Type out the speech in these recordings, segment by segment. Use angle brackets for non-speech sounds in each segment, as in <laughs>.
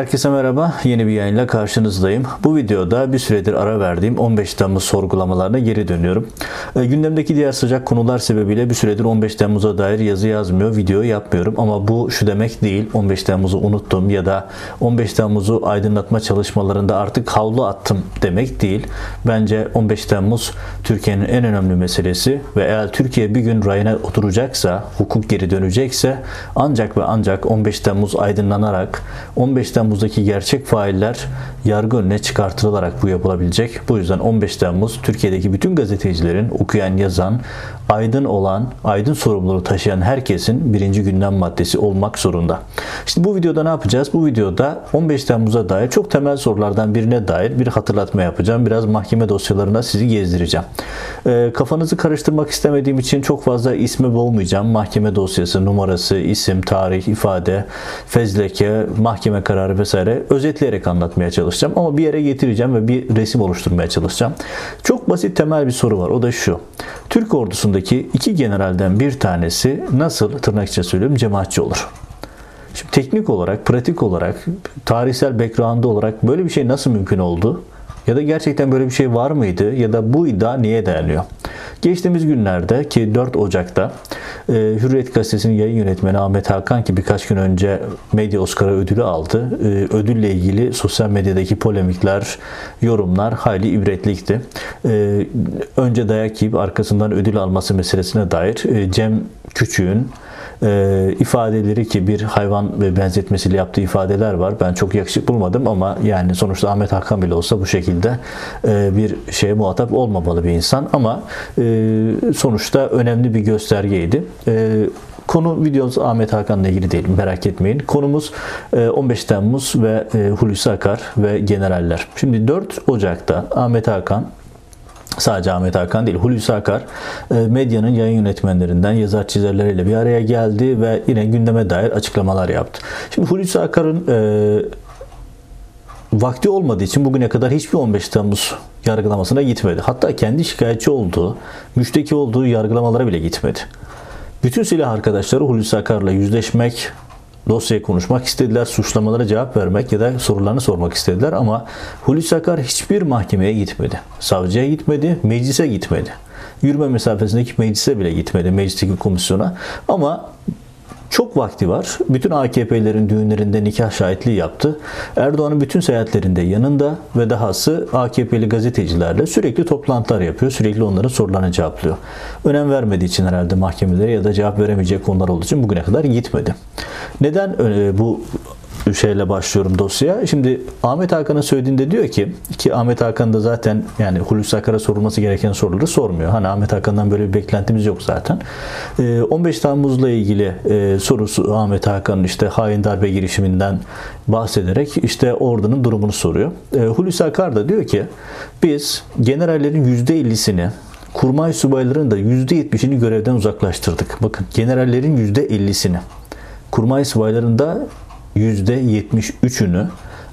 Herkese merhaba. Yeni bir yayınla karşınızdayım. Bu videoda bir süredir ara verdiğim 15 Temmuz sorgulamalarına geri dönüyorum. E, gündemdeki diğer sıcak konular sebebiyle bir süredir 15 Temmuz'a dair yazı yazmıyor, video yapmıyorum. Ama bu şu demek değil. 15 Temmuz'u unuttum ya da 15 Temmuz'u aydınlatma çalışmalarında artık havlu attım demek değil. Bence 15 Temmuz Türkiye'nin en önemli meselesi ve eğer Türkiye bir gün rayına oturacaksa, hukuk geri dönecekse ancak ve ancak 15 Temmuz aydınlanarak 15 Temmuz'daki gerçek failler yargı önüne çıkartılarak bu yapılabilecek. Bu yüzden 15 Temmuz Türkiye'deki bütün gazetecilerin okuyan, yazan, aydın olan, aydın sorumluluğu taşıyan herkesin birinci gündem maddesi olmak zorunda. Şimdi bu videoda ne yapacağız? Bu videoda 15 Temmuz'a dair çok temel sorulardan birine dair bir hatırlatma yapacağım. Biraz mahkeme dosyalarına sizi gezdireceğim. E, kafanızı karıştırmak istemediğim için çok fazla ismi boğmayacağım. Mahkeme dosyası, numarası, isim, tarih, ifade, fezleke, mahkeme kararı vesaire özetleyerek anlatmaya çalışacağım. Ama bir yere getireceğim ve bir resim oluşturmaya çalışacağım. Çok basit temel bir soru var. O da şu. Türk ordusundaki iki generalden bir tanesi nasıl tırnak içinde söylüyorum cemaatçi olur? Şimdi teknik olarak, pratik olarak, tarihsel background olarak böyle bir şey nasıl mümkün oldu? Ya da gerçekten böyle bir şey var mıydı? Ya da bu iddia niye dayanıyor? Geçtiğimiz günlerde ki 4 Ocak'ta e, Hürriyet Gazetesi'nin yayın yönetmeni Ahmet Hakan ki birkaç gün önce Medya Oscar'ı ödülü aldı. E, ödülle ilgili sosyal medyadaki polemikler, yorumlar hayli ibretlikti. E, önce dayak yiyip arkasından ödül alması meselesine dair e, Cem Küçük'ün e, ifadeleri ki bir hayvan ve benzetmesiyle yaptığı ifadeler var. Ben çok yakışık bulmadım ama yani sonuçta Ahmet Hakan bile olsa bu şekilde e, bir şeye muhatap olmamalı bir insan ama e, sonuçta önemli bir göstergeydi. E, Konu videomuz Ahmet Hakan'la ilgili değil merak etmeyin. Konumuz 15 Temmuz ve Hulusi Akar ve generaller. Şimdi 4 Ocak'ta Ahmet Hakan Sadece Ahmet Hakan değil, Hulusi Akar e, medyanın yayın yönetmenlerinden, yazar çizerleriyle bir araya geldi ve yine gündeme dair açıklamalar yaptı. Şimdi Hulusi Akar'ın e, vakti olmadığı için bugüne kadar hiçbir 15 Temmuz yargılamasına gitmedi. Hatta kendi şikayetçi olduğu, müşteki olduğu yargılamalara bile gitmedi. Bütün silah arkadaşları Hulusi Akar'la yüzleşmek, dosyayı konuşmak istediler, suçlamalara cevap vermek ya da sorularını sormak istediler ama Hulusi Akar hiçbir mahkemeye gitmedi. Savcıya gitmedi, meclise gitmedi. Yürüme mesafesindeki meclise bile gitmedi, meclisteki komisyona. Ama çok vakti var. Bütün AKP'lerin düğünlerinde nikah şahitliği yaptı. Erdoğan'ın bütün seyahatlerinde yanında ve dahası AKP'li gazetecilerle sürekli toplantılar yapıyor. Sürekli onların sorularını cevaplıyor. Önem vermediği için herhalde mahkemelere ya da cevap veremeyecek konular olduğu için bugüne kadar gitmedi. Neden e, bu şeyle başlıyorum dosyaya. Şimdi Ahmet Hakan'ın söylediğinde diyor ki ki Ahmet Hakan da zaten yani Hulusi Akar'a sorulması gereken soruları sormuyor. Hani Ahmet Hakan'dan böyle bir beklentimiz yok zaten. 15 ee, Temmuz'la ilgili e, sorusu Ahmet Hakan'ın işte hain darbe girişiminden bahsederek işte ordunun durumunu soruyor. Ee, Hulusi Akar da diyor ki biz generallerin %50'sini kurmay subayların da %70'ini görevden uzaklaştırdık. Bakın generallerin %50'sini kurmay subayların da %73'ünü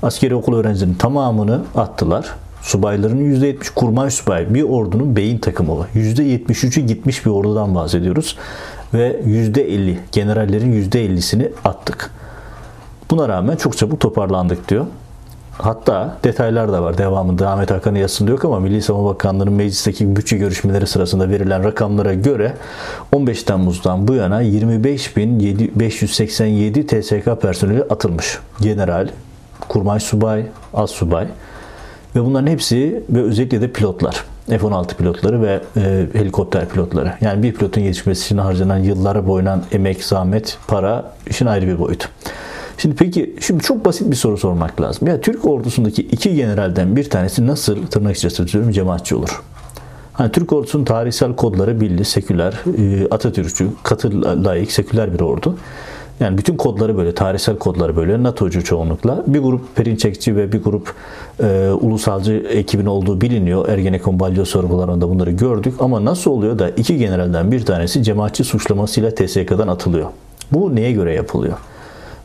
askeri okul öğrencilerinin tamamını attılar. Subayların %70 kurmay subay bir ordunun beyin takımı var. %73'ü gitmiş bir ordudan bahsediyoruz. Ve %50 generallerin %50'sini attık. Buna rağmen çok çabuk toparlandık diyor. Hatta detaylar da var devamında Ahmet Hakan'ın yazısında yok ama Milli Savunma Bakanlığı'nın meclisteki bütçe görüşmeleri sırasında verilen rakamlara göre 15 Temmuz'dan bu yana 25.587 TSK personeli atılmış. General, kurmay subay, az subay ve bunların hepsi ve özellikle de pilotlar. F-16 pilotları ve e, helikopter pilotları. Yani bir pilotun yetişmesi için harcanan yıllara boyunan emek, zahmet, para işin ayrı bir boyutu. Şimdi peki şimdi çok basit bir soru sormak lazım. Ya Türk ordusundaki iki generalden bir tanesi nasıl tırnak içerisinde söylüyorum cemaatçi olur? Hani Türk ordusunun tarihsel kodları belli, seküler, e, Atatürkçü, katı layık, seküler bir ordu. Yani bütün kodları böyle, tarihsel kodları böyle, NATO'cu çoğunlukla. Bir grup Perinçekçi ve bir grup e, ulusalcı ekibin olduğu biliniyor. Ergenekon balyo sorgularında bunları gördük. Ama nasıl oluyor da iki generalden bir tanesi cemaatçi suçlamasıyla TSK'dan atılıyor? Bu neye göre yapılıyor?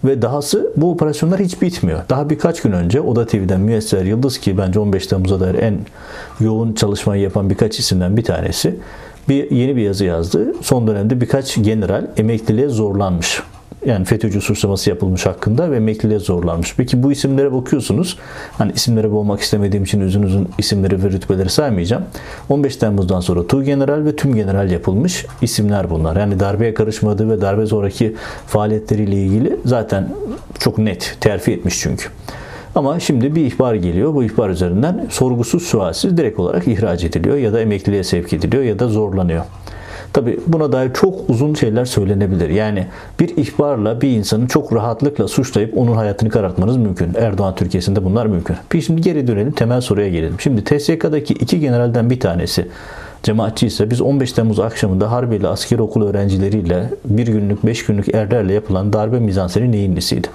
Ve dahası bu operasyonlar hiç bitmiyor. Daha birkaç gün önce Oda TV'den Müyesser Yıldız ki bence 15 Temmuz'a dair en yoğun çalışmayı yapan birkaç isimden bir tanesi bir yeni bir yazı yazdı. Son dönemde birkaç general emekliliğe zorlanmış. Yani FETÖ'cü suçlaması yapılmış hakkında ve emekliliğe zorlanmış. Peki bu isimlere bakıyorsunuz. Hani isimlere boğmak istemediğim için uzun uzun isimleri ve rütbeleri saymayacağım. 15 Temmuz'dan sonra Tu General ve Tüm General yapılmış isimler bunlar. Yani darbeye karışmadığı ve darbe sonraki faaliyetleriyle ilgili zaten çok net terfi etmiş çünkü. Ama şimdi bir ihbar geliyor. Bu ihbar üzerinden sorgusuz sualsiz direkt olarak ihraç ediliyor ya da emekliliğe sevk ediliyor ya da zorlanıyor. Tabi buna dair çok uzun şeyler söylenebilir. Yani bir ihbarla bir insanı çok rahatlıkla suçlayıp onun hayatını karartmanız mümkün. Erdoğan Türkiye'sinde bunlar mümkün. Bir şimdi geri dönelim temel soruya gelelim. Şimdi TSK'daki iki generalden bir tanesi cemaatçi ise biz 15 Temmuz akşamında Harbiye askeri okul öğrencileriyle bir günlük, beş günlük erlerle yapılan darbe mizanseni neyin nesiydi?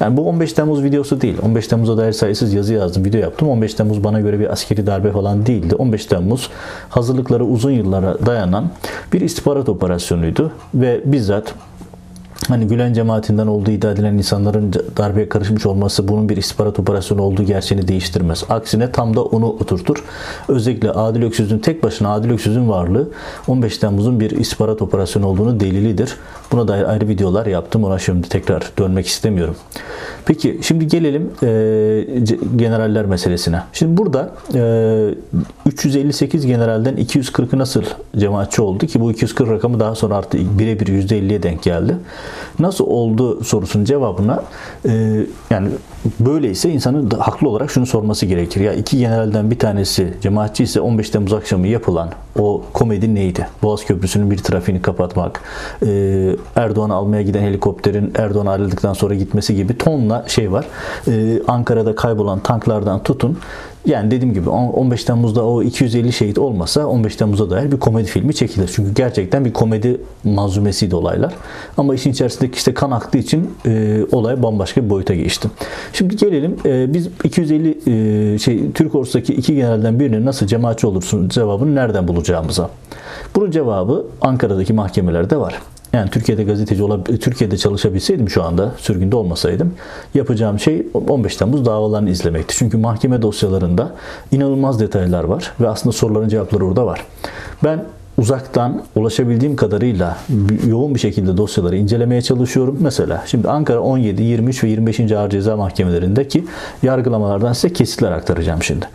Yani bu 15 Temmuz videosu değil. 15 Temmuz'a dair sayısız yazı yazdım, video yaptım. 15 Temmuz bana göre bir askeri darbe falan değildi. 15 Temmuz hazırlıkları uzun yıllara dayanan bir istihbarat operasyonuydu ve bizzat hani Gülen cemaatinden olduğu iddia edilen insanların darbeye karışmış olması bunun bir istihbarat operasyonu olduğu gerçeğini değiştirmez. Aksine tam da onu oturtur. Özellikle Adil Öksüz'ün tek başına Adil Öksüz'ün varlığı 15 Temmuz'un bir istihbarat operasyonu olduğunu delilidir. Buna dair ayrı videolar yaptım. Ona şimdi tekrar dönmek istemiyorum. Peki şimdi gelelim e, generaller meselesine. Şimdi burada e, 358 generalden 240'ı nasıl cemaatçi oldu ki bu 240 rakamı daha sonra artı birebir %50'ye denk geldi. Nasıl oldu sorusunun cevabına e, yani böyleyse insanın da haklı olarak şunu sorması gerekir. Ya iki generalden bir tanesi cemaatçi ise 15 Temmuz akşamı yapılan o komedi neydi? Boğaz Köprüsü'nün bir trafiğini kapatmak, e, Erdoğan'ı almaya giden helikopterin Erdoğan ayrıldıktan sonra gitmesi gibi tonla şey var. E, Ankara'da kaybolan tanklardan tutun yani dediğim gibi 15 Temmuz'da o 250 şehit olmasa 15 Temmuz'a dair bir komedi filmi çekilir. Çünkü gerçekten bir komedi malzumesiydi olaylar. Ama işin içerisindeki işte kan aktığı için e, olay bambaşka bir boyuta geçti. Şimdi gelelim e, biz 250 e, şey Türk ordusundaki iki generalden birinin nasıl cemaatçi olursun cevabını nereden bulacağımıza. Bunun cevabı Ankara'daki mahkemelerde var. Yani Türkiye'de gazeteci olab Türkiye'de çalışabilseydim şu anda sürgünde olmasaydım yapacağım şey 15 Temmuz davalarını izlemekti. Çünkü mahkeme dosyalarında inanılmaz detaylar var ve aslında soruların cevapları orada var. Ben uzaktan ulaşabildiğim kadarıyla yoğun bir şekilde dosyaları incelemeye çalışıyorum. Mesela şimdi Ankara 17, 23 ve 25. Ağır Ceza Mahkemelerindeki yargılamalardan size kesitler aktaracağım şimdi.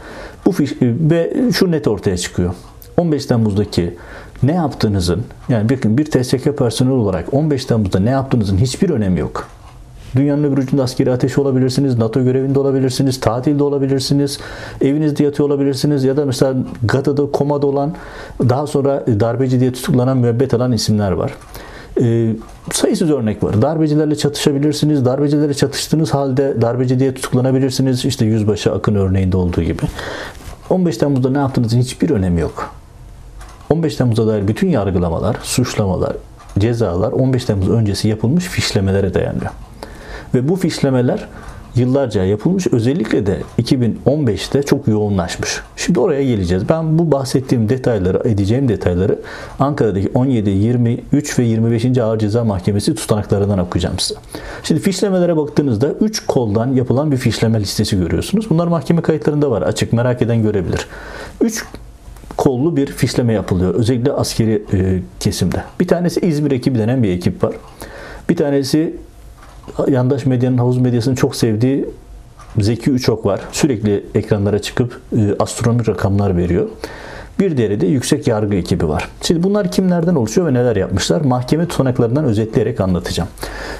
Bu fiş, ve şu net ortaya çıkıyor. 15 Temmuz'daki ne yaptığınızın yani bir, bir TSK personeli olarak 15 Temmuz'da ne yaptığınızın hiçbir önemi yok. Dünyanın öbür ucunda askeri ateş olabilirsiniz, NATO görevinde olabilirsiniz, tatilde olabilirsiniz, evinizde yatıyor olabilirsiniz ya da mesela Gata'da komada olan daha sonra darbeci diye tutuklanan müebbet alan isimler var. E, sayısız örnek var. Darbecilerle çatışabilirsiniz. Darbecilerle çatıştığınız halde darbeci diye tutuklanabilirsiniz. İşte Yüzbaşı Akın örneğinde olduğu gibi. 15 Temmuz'da ne yaptığınızın hiçbir önemi yok. 15 Temmuz'a dair bütün yargılamalar, suçlamalar, cezalar 15 Temmuz öncesi yapılmış fişlemelere dayanıyor. Ve bu fişlemeler yıllarca yapılmış. Özellikle de 2015'te çok yoğunlaşmış. Şimdi oraya geleceğiz. Ben bu bahsettiğim detayları, edeceğim detayları Ankara'daki 17, 23 ve 25. Ağır Ceza Mahkemesi tutanaklarından okuyacağım size. Şimdi fişlemelere baktığınızda 3 koldan yapılan bir fişleme listesi görüyorsunuz. Bunlar mahkeme kayıtlarında var. Açık merak eden görebilir. 3 kollu bir fişleme yapılıyor. Özellikle askeri e, kesimde. Bir tanesi İzmir ekibi denen bir ekip var. Bir tanesi yandaş medyanın, havuz medyasının çok sevdiği Zeki Uçok var. Sürekli ekranlara çıkıp e, astronomik rakamlar veriyor. Bir diğeri de yüksek yargı ekibi var. Şimdi bunlar kimlerden oluşuyor ve neler yapmışlar? Mahkeme tutanaklarından özetleyerek anlatacağım.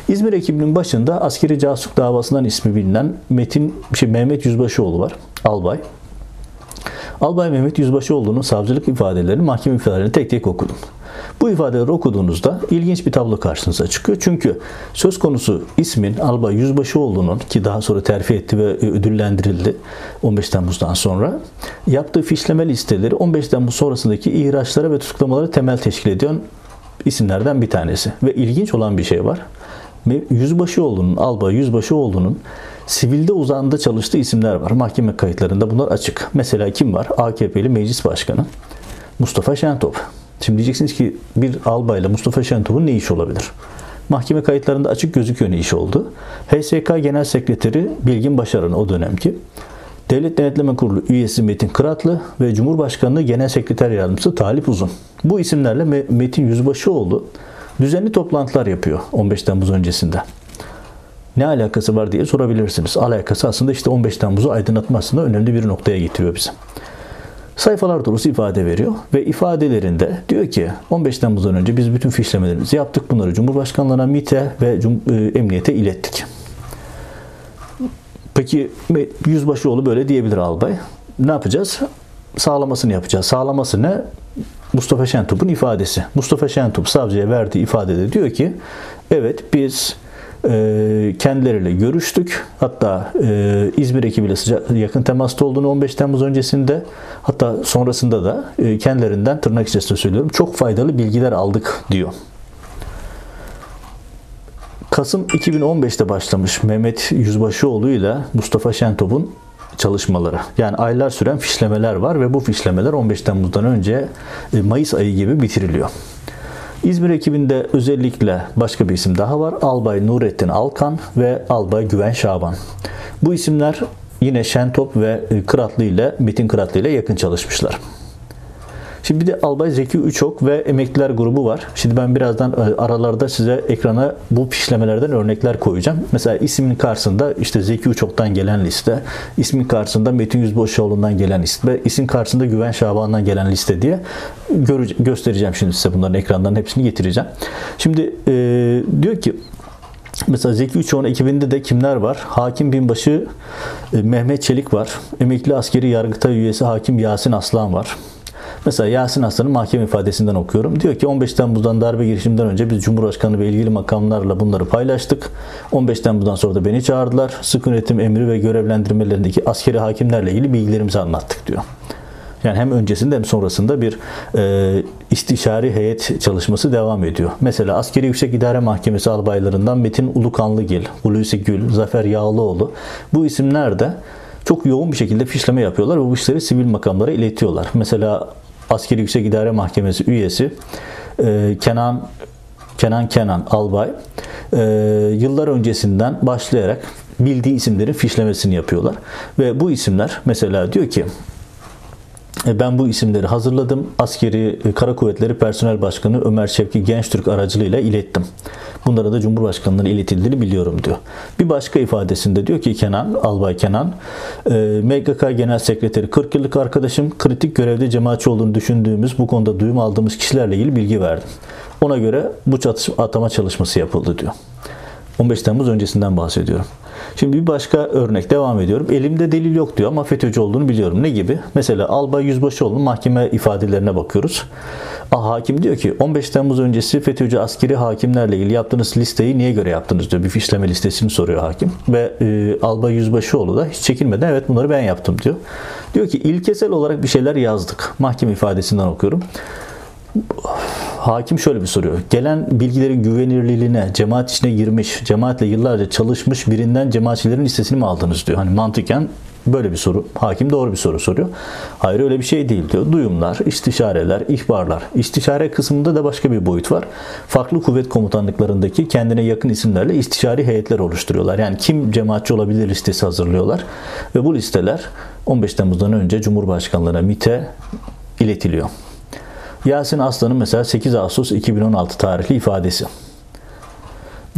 İzmir ekibinin başında askeri casusluk davasından ismi bilinen Metin şey Mehmet Yüzbaşıoğlu var. Albay. Albay Mehmet Yüzbaşıoğlu'nun savcılık ifadelerini, mahkeme ifadelerini tek tek okudum. Bu ifadeleri okuduğunuzda ilginç bir tablo karşınıza çıkıyor. Çünkü söz konusu ismin Albay Yüzbaşıoğlu'nun ki daha sonra terfi etti ve ödüllendirildi 15 Temmuz'dan sonra yaptığı fişleme listeleri 15 Temmuz sonrasındaki ihraçlara ve tutuklamaları temel teşkil ediyor isimlerden bir tanesi. Ve ilginç olan bir şey var. Yüzbaşıoğlu'nun, Albay Yüzbaşıoğlu'nun sivilde uzağında çalıştığı isimler var. Mahkeme kayıtlarında bunlar açık. Mesela kim var? AKP'li meclis başkanı Mustafa Şentop. Şimdi diyeceksiniz ki bir albayla Mustafa Şentop'un ne işi olabilir? Mahkeme kayıtlarında açık gözüküyor ne iş oldu. HSK Genel Sekreteri Bilgin Başaran o dönemki. Devlet Denetleme Kurulu üyesi Metin Kıratlı ve Cumhurbaşkanlığı Genel Sekreter Yardımcısı Talip Uzun. Bu isimlerle Metin Yüzbaşıoğlu düzenli toplantılar yapıyor 15 Temmuz öncesinde. Ne alakası var diye sorabilirsiniz. Alakası aslında işte 15 Temmuz'u aydınlatmasında önemli bir noktaya getiriyor bizi. Sayfalar dolusu ifade veriyor ve ifadelerinde diyor ki 15 Temmuz'dan önce biz bütün fişlemelerimizi yaptık. Bunları Cumhurbaşkanlığına, MİT'e ve Cum e, Emniyete ilettik. Peki Yüzbaşıoğlu böyle diyebilir albay. Ne yapacağız? Sağlamasını yapacağız. Sağlaması ne? Mustafa Şentop'un ifadesi. Mustafa Şentop savcıya verdiği ifadede diyor ki evet biz kendileriyle görüştük. Hatta e, İzmir ekibiyle sıcak, yakın temasta olduğunu 15 Temmuz öncesinde hatta sonrasında da e, kendilerinden tırnak içerisinde söylüyorum çok faydalı bilgiler aldık diyor. Kasım 2015'te başlamış Mehmet Yüzbaşıoğlu ile Mustafa Şentop'un çalışmaları. Yani aylar süren fişlemeler var ve bu fişlemeler 15 Temmuz'dan önce e, Mayıs ayı gibi bitiriliyor. İzmir ekibinde özellikle başka bir isim daha var. Albay Nurettin Alkan ve Albay Güven Şaban. Bu isimler yine Şentop ve Kıratlı ile Metin Kıratlı ile yakın çalışmışlar. Şimdi bir de Albay Zeki Üçok ve emekliler grubu var. Şimdi ben birazdan e, aralarda size ekrana bu pişlemelerden örnekler koyacağım. Mesela ismin karşısında işte Zeki Üçok'tan gelen liste, ismin karşısında Metin Yüzbaşıoğlu'ndan gelen liste, isim karşısında Güven Şaban'dan gelen liste diye göstereceğim şimdi size bunların ekrandan hepsini getireceğim. Şimdi e, diyor ki Mesela Zeki Üçoğlu ekibinde de kimler var? Hakim Binbaşı e, Mehmet Çelik var. Emekli askeri yargıtay üyesi Hakim Yasin Aslan var. Mesela Yasin Aslan'ın mahkeme ifadesinden okuyorum. Diyor ki 15 Temmuz'dan darbe girişiminden önce biz Cumhurbaşkanı ve ilgili makamlarla bunları paylaştık. 15 Temmuz'dan sonra da beni çağırdılar. Sık yönetim emri ve görevlendirmelerindeki askeri hakimlerle ilgili bilgilerimizi anlattık diyor. Yani hem öncesinde hem sonrasında bir e, istişari heyet çalışması devam ediyor. Mesela Askeri Yüksek İdare Mahkemesi albaylarından Metin Ulukanlıgil, Hulusi Gül, Zafer Yağlıoğlu bu isimler de çok yoğun bir şekilde fişleme yapıyorlar ve bu işleri sivil makamlara iletiyorlar. Mesela Askeri Yüksek İdare Mahkemesi üyesi e, Kenan Kenan Kenan Albay e, yıllar öncesinden başlayarak bildiği isimlerin fişlemesini yapıyorlar. Ve bu isimler mesela diyor ki ben bu isimleri hazırladım. Askeri Kara Kuvvetleri Personel Başkanı Ömer Şevki Gençtürk aracılığıyla ilettim. Bunlara da Cumhurbaşkanlığına iletildiğini biliyorum diyor. Bir başka ifadesinde diyor ki Kenan, Albay Kenan, e, MGK Genel Sekreteri 40 yıllık arkadaşım kritik görevde cemaatçi olduğunu düşündüğümüz bu konuda duyum aldığımız kişilerle ilgili bilgi verdim. Ona göre bu çatışma, atama çalışması yapıldı diyor. 15 Temmuz öncesinden bahsediyorum. Şimdi bir başka örnek devam ediyorum. Elimde delil yok diyor ama FETÖ'cü olduğunu biliyorum. Ne gibi? Mesela Albay Yüzbaşıoğlu'nun mahkeme ifadelerine bakıyoruz. Ah, hakim diyor ki 15 Temmuz öncesi FETÖ'cü askeri hakimlerle ilgili yaptığınız listeyi niye göre yaptınız diyor. Bir fişleme listesini soruyor hakim. Ve e, Albay Yüzbaşıoğlu da hiç çekinmeden evet bunları ben yaptım diyor. Diyor ki ilkesel olarak bir şeyler yazdık. Mahkeme ifadesinden okuyorum hakim şöyle bir soruyor. Gelen bilgilerin güvenilirliğine, cemaat içine girmiş, cemaatle yıllarca çalışmış birinden cemaatçilerin listesini mi aldınız diyor. Hani mantıken böyle bir soru. Hakim doğru bir soru soruyor. Hayır öyle bir şey değil diyor. Duyumlar, istişareler, ihbarlar. İstişare kısmında da başka bir boyut var. Farklı kuvvet komutanlıklarındaki kendine yakın isimlerle istişari heyetler oluşturuyorlar. Yani kim cemaatçi olabilir listesi hazırlıyorlar. Ve bu listeler 15 Temmuz'dan önce Cumhurbaşkanlığına, MİT'e iletiliyor. Yasin Aslan'ın mesela 8 Ağustos 2016 tarihli ifadesi.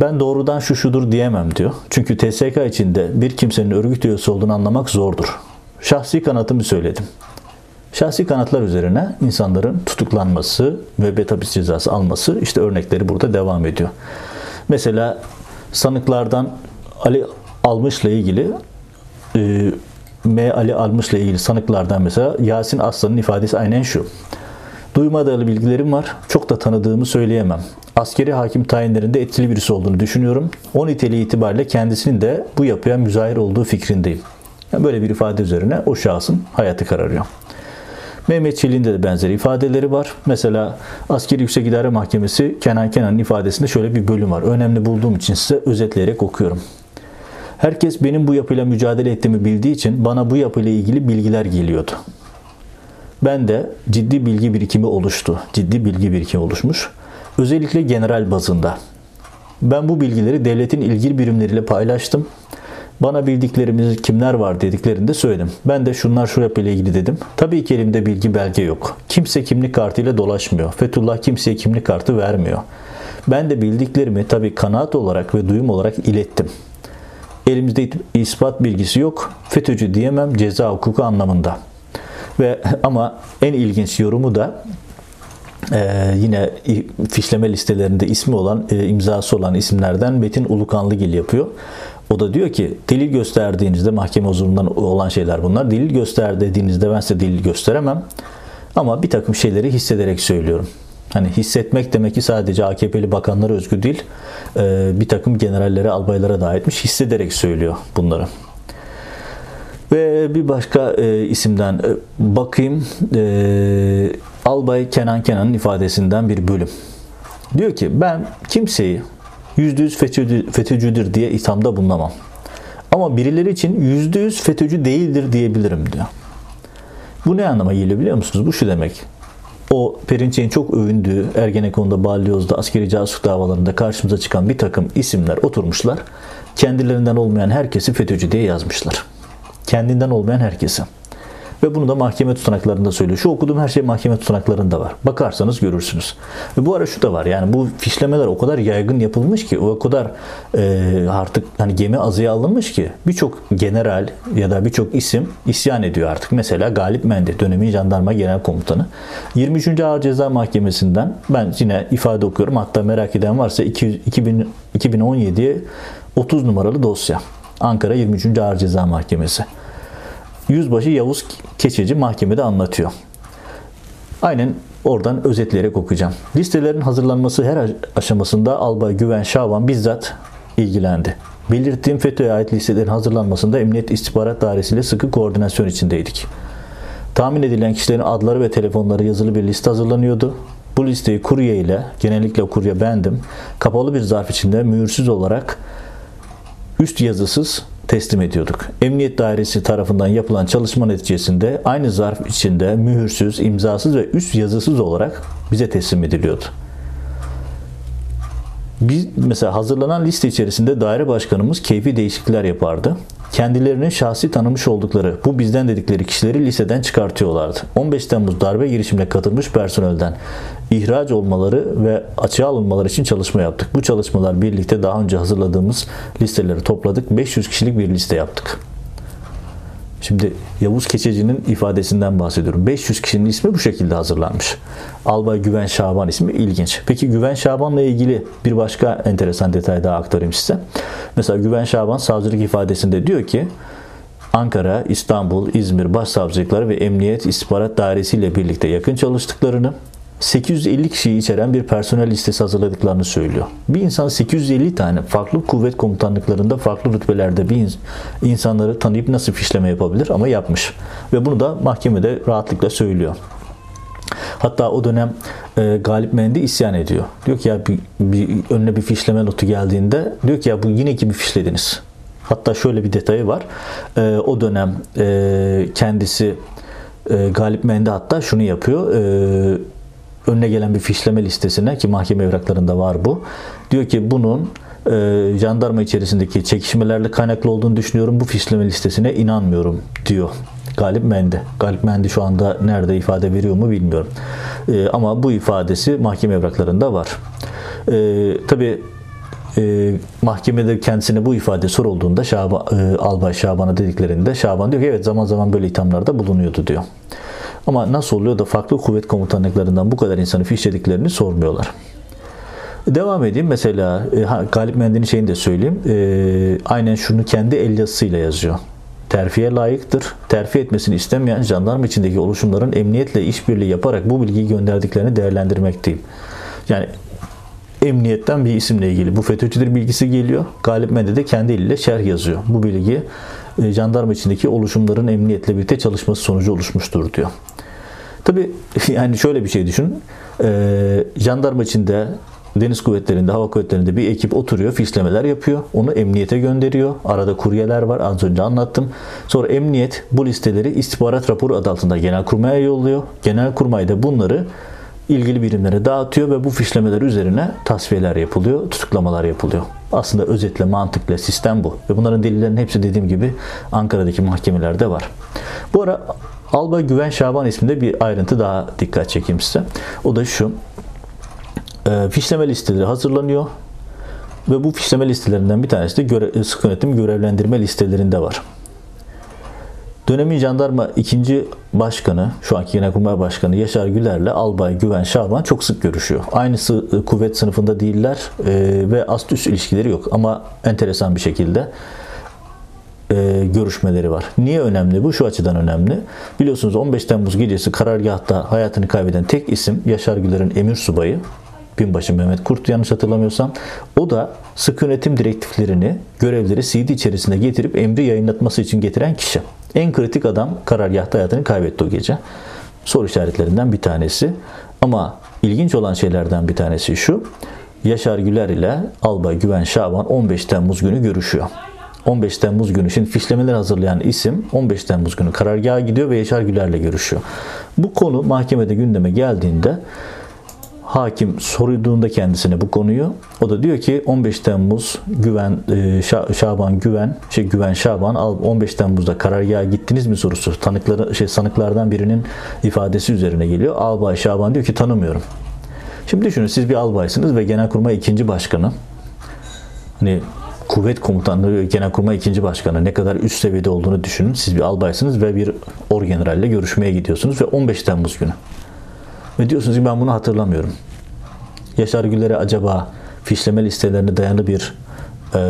Ben doğrudan şu şudur diyemem diyor. Çünkü TSK içinde bir kimsenin örgüt üyesi olduğunu anlamak zordur. Şahsi kanatımı söyledim. Şahsi kanatlar üzerine insanların tutuklanması ve hapis cezası alması işte örnekleri burada devam ediyor. Mesela sanıklardan Ali Almış'la ilgili e, M. Ali Almış'la ilgili sanıklardan mesela Yasin Aslan'ın ifadesi aynen şu. Duymadığı bilgilerim var. Çok da tanıdığımı söyleyemem. Askeri hakim tayinlerinde etkili birisi olduğunu düşünüyorum. O niteliği itibariyle kendisinin de bu yapıya müzahir olduğu fikrindeyim. Yani böyle bir ifade üzerine o şahsın hayatı kararıyor. Mehmet Çelik'in de benzer ifadeleri var. Mesela Askeri Yüksek İdare Mahkemesi Kenan Kenan'ın ifadesinde şöyle bir bölüm var. Önemli bulduğum için size özetleyerek okuyorum. Herkes benim bu yapıyla mücadele ettiğimi bildiği için bana bu yapıyla ilgili bilgiler geliyordu. Ben de ciddi bilgi birikimi oluştu. Ciddi bilgi birikimi oluşmuş. Özellikle general bazında. Ben bu bilgileri devletin ilgili birimleriyle paylaştım. Bana bildiklerimiz kimler var dediklerinde söyledim. Ben de şunlar şu ile ilgili dedim. Tabii ki elimde bilgi belge yok. Kimse kimlik kartıyla dolaşmıyor. Fethullah kimseye kimlik kartı vermiyor. Ben de bildiklerimi tabii kanaat olarak ve duyum olarak ilettim. Elimizde ispat bilgisi yok. FETÖ'cü diyemem ceza hukuku anlamında. Ve <laughs> ama en ilginç yorumu da ee, yine fişleme listelerinde ismi olan, e, imzası olan isimlerden Metin Ulukanlıgil yapıyor. O da diyor ki delil gösterdiğinizde mahkeme huzurundan olan şeyler bunlar. Delil göster dediğinizde ben size delil gösteremem. Ama bir takım şeyleri hissederek söylüyorum. Hani hissetmek demek ki sadece AKP'li bakanlara özgü değil, e, bir takım generallere, albaylara da aitmiş. Hissederek söylüyor bunları. Ve bir başka e, isimden e, bakayım. E, Albay Kenan Kenan'ın ifadesinden bir bölüm. Diyor ki ben kimseyi %100 FETÖ'cü, FETÖ'cüdür diye ithamda bulunamam. Ama birileri için %100 FETÖ'cü değildir diyebilirim diyor. Bu ne anlama geliyor biliyor musunuz? Bu şu demek. O Perinçek'in çok övündüğü Ergenekon'da, Balyoz'da, askeri casus davalarında karşımıza çıkan bir takım isimler oturmuşlar. Kendilerinden olmayan herkesi FETÖ'cü diye yazmışlar. Kendinden olmayan herkesi. Ve bunu da mahkeme tutanaklarında söylüyor. Şu okuduğum her şey mahkeme tutanaklarında var. Bakarsanız görürsünüz. Ve bu ara şu da var. Yani bu fişlemeler o kadar yaygın yapılmış ki o kadar e, artık hani gemi azıya alınmış ki birçok general ya da birçok isim isyan ediyor artık. Mesela Galip Mendi dönemin jandarma genel komutanı. 23. Ağır Ceza Mahkemesi'nden ben yine ifade okuyorum. Hatta merak eden varsa 2000, 2017'ye 30 numaralı dosya. Ankara 23. Ağır Ceza Mahkemesi. Yüzbaşı Yavuz Keçeci mahkemede anlatıyor. Aynen oradan özetleyerek okuyacağım. Listelerin hazırlanması her aşamasında Albay Güven Şaban bizzat ilgilendi. Belirttiğim FETÖ'ye ait listelerin hazırlanmasında Emniyet İstihbarat Dairesi ile sıkı koordinasyon içindeydik. Tahmin edilen kişilerin adları ve telefonları yazılı bir liste hazırlanıyordu. Bu listeyi kurye ile, genellikle kurye bendim, kapalı bir zarf içinde mühürsüz olarak üst yazısız teslim ediyorduk. Emniyet Dairesi tarafından yapılan çalışma neticesinde aynı zarf içinde mühürsüz, imzasız ve üst yazısız olarak bize teslim ediliyordu. Biz mesela hazırlanan liste içerisinde daire başkanımız keyfi değişiklikler yapardı. Kendilerinin şahsi tanımış oldukları bu bizden dedikleri kişileri liseden çıkartıyorlardı. 15 Temmuz darbe girişimine katılmış personelden ihraç olmaları ve açığa alınmaları için çalışma yaptık. Bu çalışmalar birlikte daha önce hazırladığımız listeleri topladık. 500 kişilik bir liste yaptık. Şimdi Yavuz Keçeci'nin ifadesinden bahsediyorum. 500 kişinin ismi bu şekilde hazırlanmış. Albay Güven Şaban ismi ilginç. Peki Güven Şaban'la ilgili bir başka enteresan detay daha aktarayım size. Mesela Güven Şaban savcılık ifadesinde diyor ki Ankara, İstanbul, İzmir başsavcılıkları ve Emniyet İstihbarat Dairesi ile birlikte yakın çalıştıklarını, 850 kişiyi içeren bir personel listesi hazırladıklarını söylüyor. Bir insan 850 tane farklı kuvvet komutanlıklarında farklı rütbelerde bir insanları tanıyıp nasıl fişleme yapabilir ama yapmış. Ve bunu da mahkemede rahatlıkla söylüyor. Hatta o dönem e, Galip Mendi isyan ediyor. Diyor ki ya bir, bir önüne bir fişleme notu geldiğinde diyor ki ya bu yine kimi fişlediniz? Hatta şöyle bir detayı var. E, o dönem e, kendisi e, Galip Mendi hatta şunu yapıyor. E, önüne gelen bir fişleme listesine ki mahkeme evraklarında var bu. Diyor ki bunun e, jandarma içerisindeki çekişmelerle kaynaklı olduğunu düşünüyorum. Bu fişleme listesine inanmıyorum diyor. Galip Mendi. Galip Mendi şu anda nerede ifade veriyor mu bilmiyorum. E, ama bu ifadesi mahkeme evraklarında var. E, Tabi e, mahkemede kendisine bu ifade sorulduğunda Şaban, e, Albay Şaban'a dediklerinde Şaban diyor ki evet zaman zaman böyle ithamlarda bulunuyordu diyor. Ama nasıl oluyor da farklı kuvvet komutanlıklarından bu kadar insanı fişlediklerini sormuyorlar. Devam edeyim. Mesela e, ha, Galip Mendi'nin şeyini de söyleyeyim. E, aynen şunu kendi el yazısıyla yazıyor. Terfiye layıktır. Terfi etmesini istemeyen jandarma içindeki oluşumların emniyetle işbirliği yaparak bu bilgiyi gönderdiklerini değerlendirmekteyim. Yani emniyetten bir isimle ilgili bu FETÖ'cüdür bilgisi geliyor. Galip Mendi de kendi eliyle şerh yazıyor. Bu bilgi jandarma içindeki oluşumların emniyetle birlikte çalışması sonucu oluşmuştur diyor. Tabi <laughs> yani şöyle bir şey düşün. E, jandarma içinde deniz kuvvetlerinde, hava kuvvetlerinde bir ekip oturuyor, fişlemeler yapıyor. Onu emniyete gönderiyor. Arada kuryeler var. Az önce anlattım. Sonra emniyet bu listeleri istihbarat raporu adı altında genelkurmaya yolluyor. Genelkurmay da bunları ilgili birimlere dağıtıyor ve bu fişlemeler üzerine tasfiyeler yapılıyor, tutuklamalar yapılıyor. Aslında özetle, mantıkla sistem bu. Ve bunların delillerinin hepsi dediğim gibi Ankara'daki mahkemelerde var. Bu ara Albay Güven Şaban isminde bir ayrıntı daha dikkat çekeyim size. O da şu. e, fişleme listeleri hazırlanıyor. Ve bu fişleme listelerinden bir tanesi de göre, sıkı yönetim görevlendirme listelerinde var. Dönemin jandarma ikinci başkanı, şu anki Genelkurmay Başkanı Yaşar Güler'le Albay Güven Şaban çok sık görüşüyor. Aynı kuvvet sınıfında değiller e, ve ast üst ilişkileri yok ama enteresan bir şekilde e, görüşmeleri var. Niye önemli bu? Şu açıdan önemli. Biliyorsunuz 15 Temmuz gecesi karargahta hayatını kaybeden tek isim Yaşar Güler'in emir subayı. Binbaşı Mehmet Kurt yanlış hatırlamıyorsam. O da sık yönetim direktiflerini, görevleri CD içerisinde getirip emri yayınlatması için getiren kişi. En kritik adam karargahta hayatını kaybetti o gece. Soru işaretlerinden bir tanesi. Ama ilginç olan şeylerden bir tanesi şu. Yaşar Güler ile Albay Güven Şaban 15 Temmuz günü görüşüyor. 15 Temmuz günü şimdi fişlemeler hazırlayan isim 15 Temmuz günü karargaha gidiyor ve Yaşar Güler'le görüşüyor. Bu konu mahkemede gündeme geldiğinde hakim sorduğunda kendisine bu konuyu o da diyor ki 15 Temmuz Güven e, Şaban Güven şey Güven Şaban 15 Temmuz'da karargaha gittiniz mi sorusu tanıkları şey sanıklardan birinin ifadesi üzerine geliyor. Albay Şaban diyor ki tanımıyorum. Şimdi düşünün siz bir albaysınız ve Genelkurmay ikinci başkanı. Hani kuvvet komutanlığı genelkurmay ikinci başkanı ne kadar üst seviyede olduğunu düşünün. Siz bir albaysınız ve bir orgeneralle görüşmeye gidiyorsunuz ve 15 Temmuz günü. Ve diyorsunuz ki ben bunu hatırlamıyorum. Yaşar Güler'e acaba fişleme listelerine dayalı bir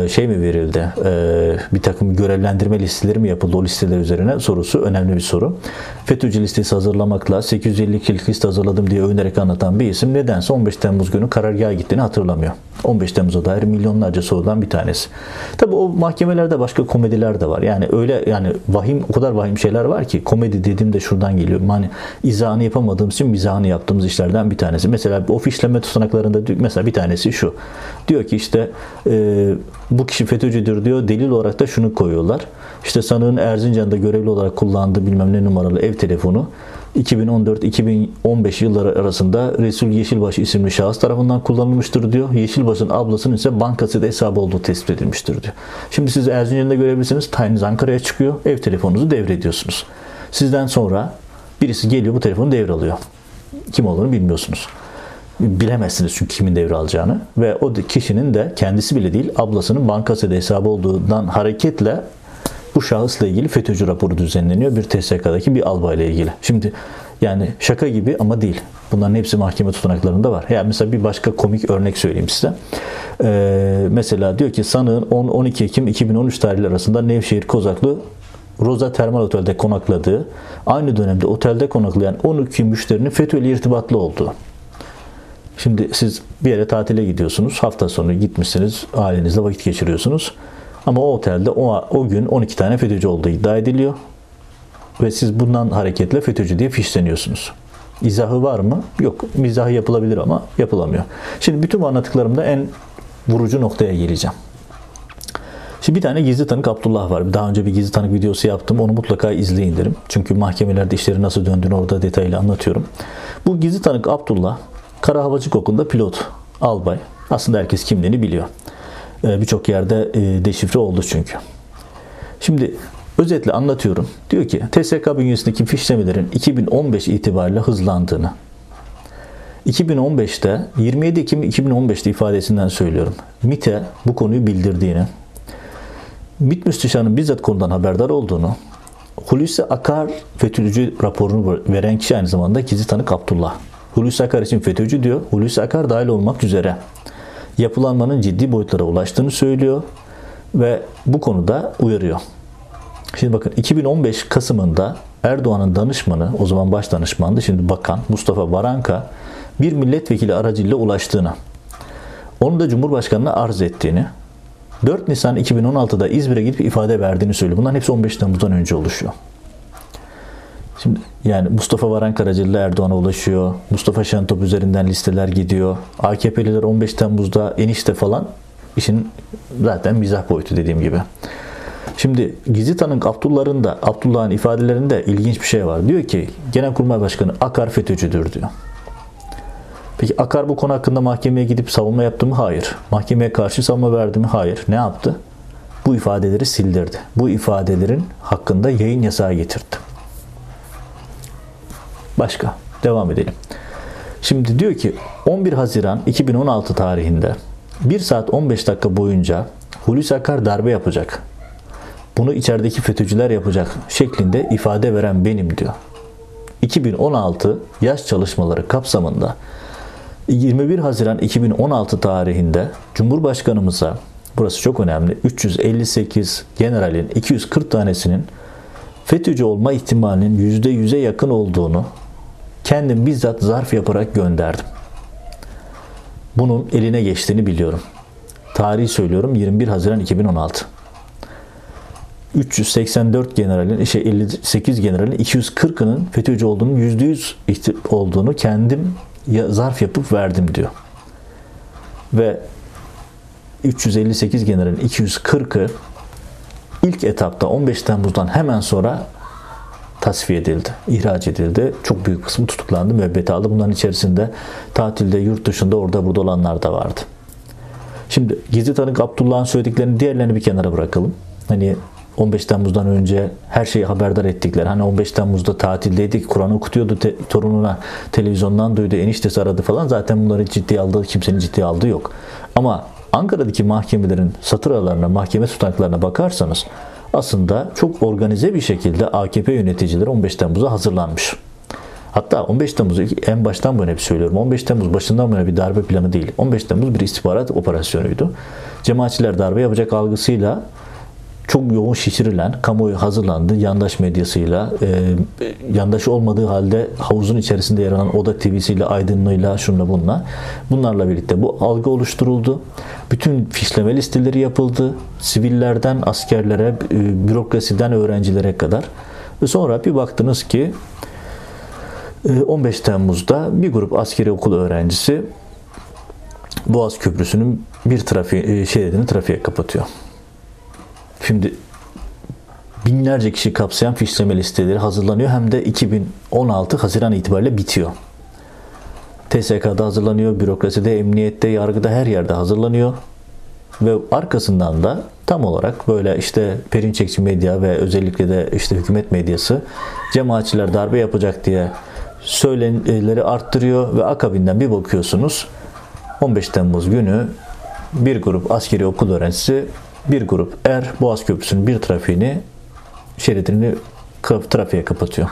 şey mi verildi? E, bir takım görevlendirme listeleri mi yapıldı o listeler üzerine sorusu önemli bir soru. FETÖ'cü listesi hazırlamakla 850 kişilik liste hazırladım diye övünerek anlatan bir isim nedense 15 Temmuz günü karargaha gittiğini hatırlamıyor. 15 Temmuz'a dair milyonlarca sorulan bir tanesi. Tabi o mahkemelerde başka komediler de var. Yani öyle yani vahim o kadar vahim şeyler var ki komedi dediğim de şuradan geliyor. Yani izahını yapamadığımız için mizahını yaptığımız işlerden bir tanesi. Mesela o fişleme tutanaklarında mesela bir tanesi şu. Diyor ki işte e, bu kişi FETÖ'cüdür diyor. Delil olarak da şunu koyuyorlar. İşte sanığın Erzincan'da görevli olarak kullandığı bilmem ne numaralı ev telefonu 2014-2015 yılları arasında Resul Yeşilbaş isimli şahıs tarafından kullanılmıştır diyor. Yeşilbaş'ın ablasının ise bankası da hesabı olduğu tespit edilmiştir diyor. Şimdi siz Erzincan'da görebilirsiniz. Tayiniz Ankara'ya çıkıyor. Ev telefonunuzu devrediyorsunuz. Sizden sonra birisi geliyor bu telefonu devralıyor. Kim olduğunu bilmiyorsunuz. Bilemezsiniz çünkü kimin devralacağını. Ve o kişinin de kendisi bile değil ablasının bankası da hesabı olduğundan hareketle bu şahısla ilgili FETÖ'cü raporu düzenleniyor bir TSK'daki bir albayla ilgili. Şimdi yani şaka gibi ama değil. Bunların hepsi mahkeme tutanaklarında var. Yani mesela bir başka komik örnek söyleyeyim size. Ee, mesela diyor ki sanığın 10-12 Ekim 2013 tarihleri arasında Nevşehir Kozaklı Roza Termal Otel'de konakladığı, aynı dönemde otelde konaklayan 12 müşterinin FETÖ ile irtibatlı olduğu. Şimdi siz bir yere tatile gidiyorsunuz. Hafta sonu gitmişsiniz. Ailenizle vakit geçiriyorsunuz. Ama o otelde o, o gün 12 tane FETÖ'cü olduğu iddia ediliyor. Ve siz bundan hareketle FETÖ'cü diye fişleniyorsunuz. İzahı var mı? Yok. Mizahı yapılabilir ama yapılamıyor. Şimdi bütün bu anlattıklarımda en vurucu noktaya geleceğim. Şimdi bir tane gizli tanık Abdullah var. Daha önce bir gizli tanık videosu yaptım. Onu mutlaka izleyin derim. Çünkü mahkemelerde işleri nasıl döndüğünü orada detaylı anlatıyorum. Bu gizli tanık Abdullah Kara Havacılık Okulu'nda pilot, albay. Aslında herkes kimliğini biliyor. Ee, birçok yerde e, deşifre oldu çünkü. Şimdi özetle anlatıyorum. Diyor ki TSK bünyesindeki fişlemelerin 2015 itibariyle hızlandığını, 2015'te 27 Ekim 2015'te ifadesinden söylüyorum. MIT'e bu konuyu bildirdiğini, MIT müsteşarının bizzat konudan haberdar olduğunu, Hulusi Akar FETÖ'cü raporunu veren kişi aynı zamanda gizli tanık Abdullah. Hulusi Akar için FETÖ'cü diyor. Hulusi Akar dahil olmak üzere yapılanmanın ciddi boyutlara ulaştığını söylüyor ve bu konuda uyarıyor. Şimdi bakın 2015 Kasım'ında Erdoğan'ın danışmanı, o zaman baş danışmandı, şimdi bakan Mustafa Varanka bir milletvekili aracıyla ulaştığını, onu da Cumhurbaşkanı'na arz ettiğini, 4 Nisan 2016'da İzmir'e gidip ifade verdiğini söylüyor. Bunların hepsi 15 Temmuz'dan önce oluşuyor. Şimdi yani Mustafa Varan Karacılı Erdoğan'a ulaşıyor. Mustafa Şentop üzerinden listeler gidiyor. AKP'liler 15 Temmuz'da enişte falan işin zaten mizah boyutu dediğim gibi. Şimdi gizli tanık Abdullah'ın da Abdullah'ın ifadelerinde ilginç bir şey var. Diyor ki Genelkurmay Başkanı Akar FETÖ'cüdür diyor. Peki Akar bu konu hakkında mahkemeye gidip savunma yaptı mı? Hayır. Mahkemeye karşı savunma verdi mi? Hayır. Ne yaptı? Bu ifadeleri sildirdi. Bu ifadelerin hakkında yayın yasağı getirdi. Başka. Devam edelim. Şimdi diyor ki 11 Haziran 2016 tarihinde 1 saat 15 dakika boyunca Hulusi Akar darbe yapacak. Bunu içerideki FETÖ'cüler yapacak şeklinde ifade veren benim diyor. 2016 yaz çalışmaları kapsamında 21 Haziran 2016 tarihinde Cumhurbaşkanımıza burası çok önemli 358 generalin 240 tanesinin FETÖ'cü olma ihtimalinin %100'e yakın olduğunu kendim bizzat zarf yaparak gönderdim. Bunun eline geçtiğini biliyorum. Tarihi söylüyorum 21 Haziran 2016. 384 generalin, şey 58 generalin 240'ının FETÖ'cü olduğunu %100 olduğunu kendim zarf yapıp verdim diyor. Ve 358 generalin 240'ı ilk etapta 15 Temmuz'dan hemen sonra tasfiye edildi, ihraç edildi. Çok büyük kısmı tutuklandı, müebbet aldı. Bunların içerisinde tatilde, yurt dışında, orada burada olanlar da vardı. Şimdi gizli tanık Abdullah'ın söylediklerini diğerlerini bir kenara bırakalım. Hani 15 Temmuz'dan önce her şeyi haberdar ettikler. Hani 15 Temmuz'da tatildeydik, Kur'an okutuyordu, te, torununa televizyondan duydu, eniştesi aradı falan. Zaten bunları ciddiye aldığı, kimsenin ciddiye aldığı yok. Ama Ankara'daki mahkemelerin satır aralarına, mahkeme tutanaklarına bakarsanız aslında çok organize bir şekilde AKP yöneticileri 15 Temmuz'a hazırlanmış. Hatta 15 Temmuz en baştan bu hep söylüyorum. 15 Temmuz başından beri bir darbe planı değil. 15 Temmuz bir istihbarat operasyonuydu. Cemaatçiler darbe yapacak algısıyla çok yoğun şişirilen, kamuoyu hazırlandı. Yandaş medyasıyla, e, yandaş olmadığı halde havuzun içerisinde yer alan Oda TV'siyle, Aydınlığıyla, şunla bunla. Bunlarla birlikte bu algı oluşturuldu. Bütün fişleme listeleri yapıldı. Sivillerden askerlere, e, bürokrasiden öğrencilere kadar. Ve sonra bir baktınız ki 15 e, Temmuz'da bir grup askeri okul öğrencisi Boğaz Köprüsü'nün bir trafiği, e, şeridini trafiğe kapatıyor. Şimdi binlerce kişi kapsayan fişleme listeleri hazırlanıyor. Hem de 2016 Haziran itibariyle bitiyor. TSK'da hazırlanıyor, bürokraside, emniyette, yargıda her yerde hazırlanıyor. Ve arkasından da tam olarak böyle işte Perinçekçi medya ve özellikle de işte hükümet medyası cemaatçiler darbe yapacak diye söylentileri arttırıyor ve akabinden bir bakıyorsunuz 15 Temmuz günü bir grup askeri okul öğrencisi bir grup er Boğaz Köprüsü'nün bir trafiğini şeridini trafiğe kapatıyor.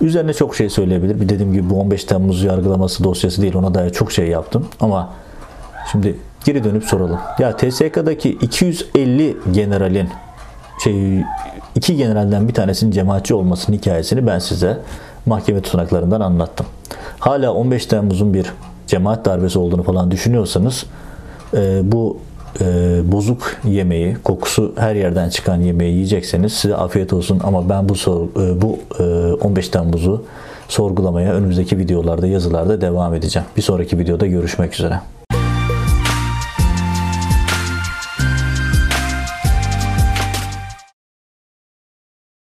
Üzerine çok şey söyleyebilir. Bir dediğim gibi bu 15 Temmuz yargılaması dosyası değil. Ona dair çok şey yaptım. Ama şimdi geri dönüp soralım. Ya TSK'daki 250 generalin şey iki generalden bir tanesinin cemaatçi olmasının hikayesini ben size mahkeme tutanaklarından anlattım. Hala 15 Temmuz'un bir cemaat darbesi olduğunu falan düşünüyorsanız e, bu e, bozuk yemeği, kokusu her yerden çıkan yemeği yiyecekseniz size afiyet olsun ama ben bu e, bu e, 15 Temmuz'u sorgulamaya önümüzdeki videolarda, yazılarda devam edeceğim. Bir sonraki videoda görüşmek üzere.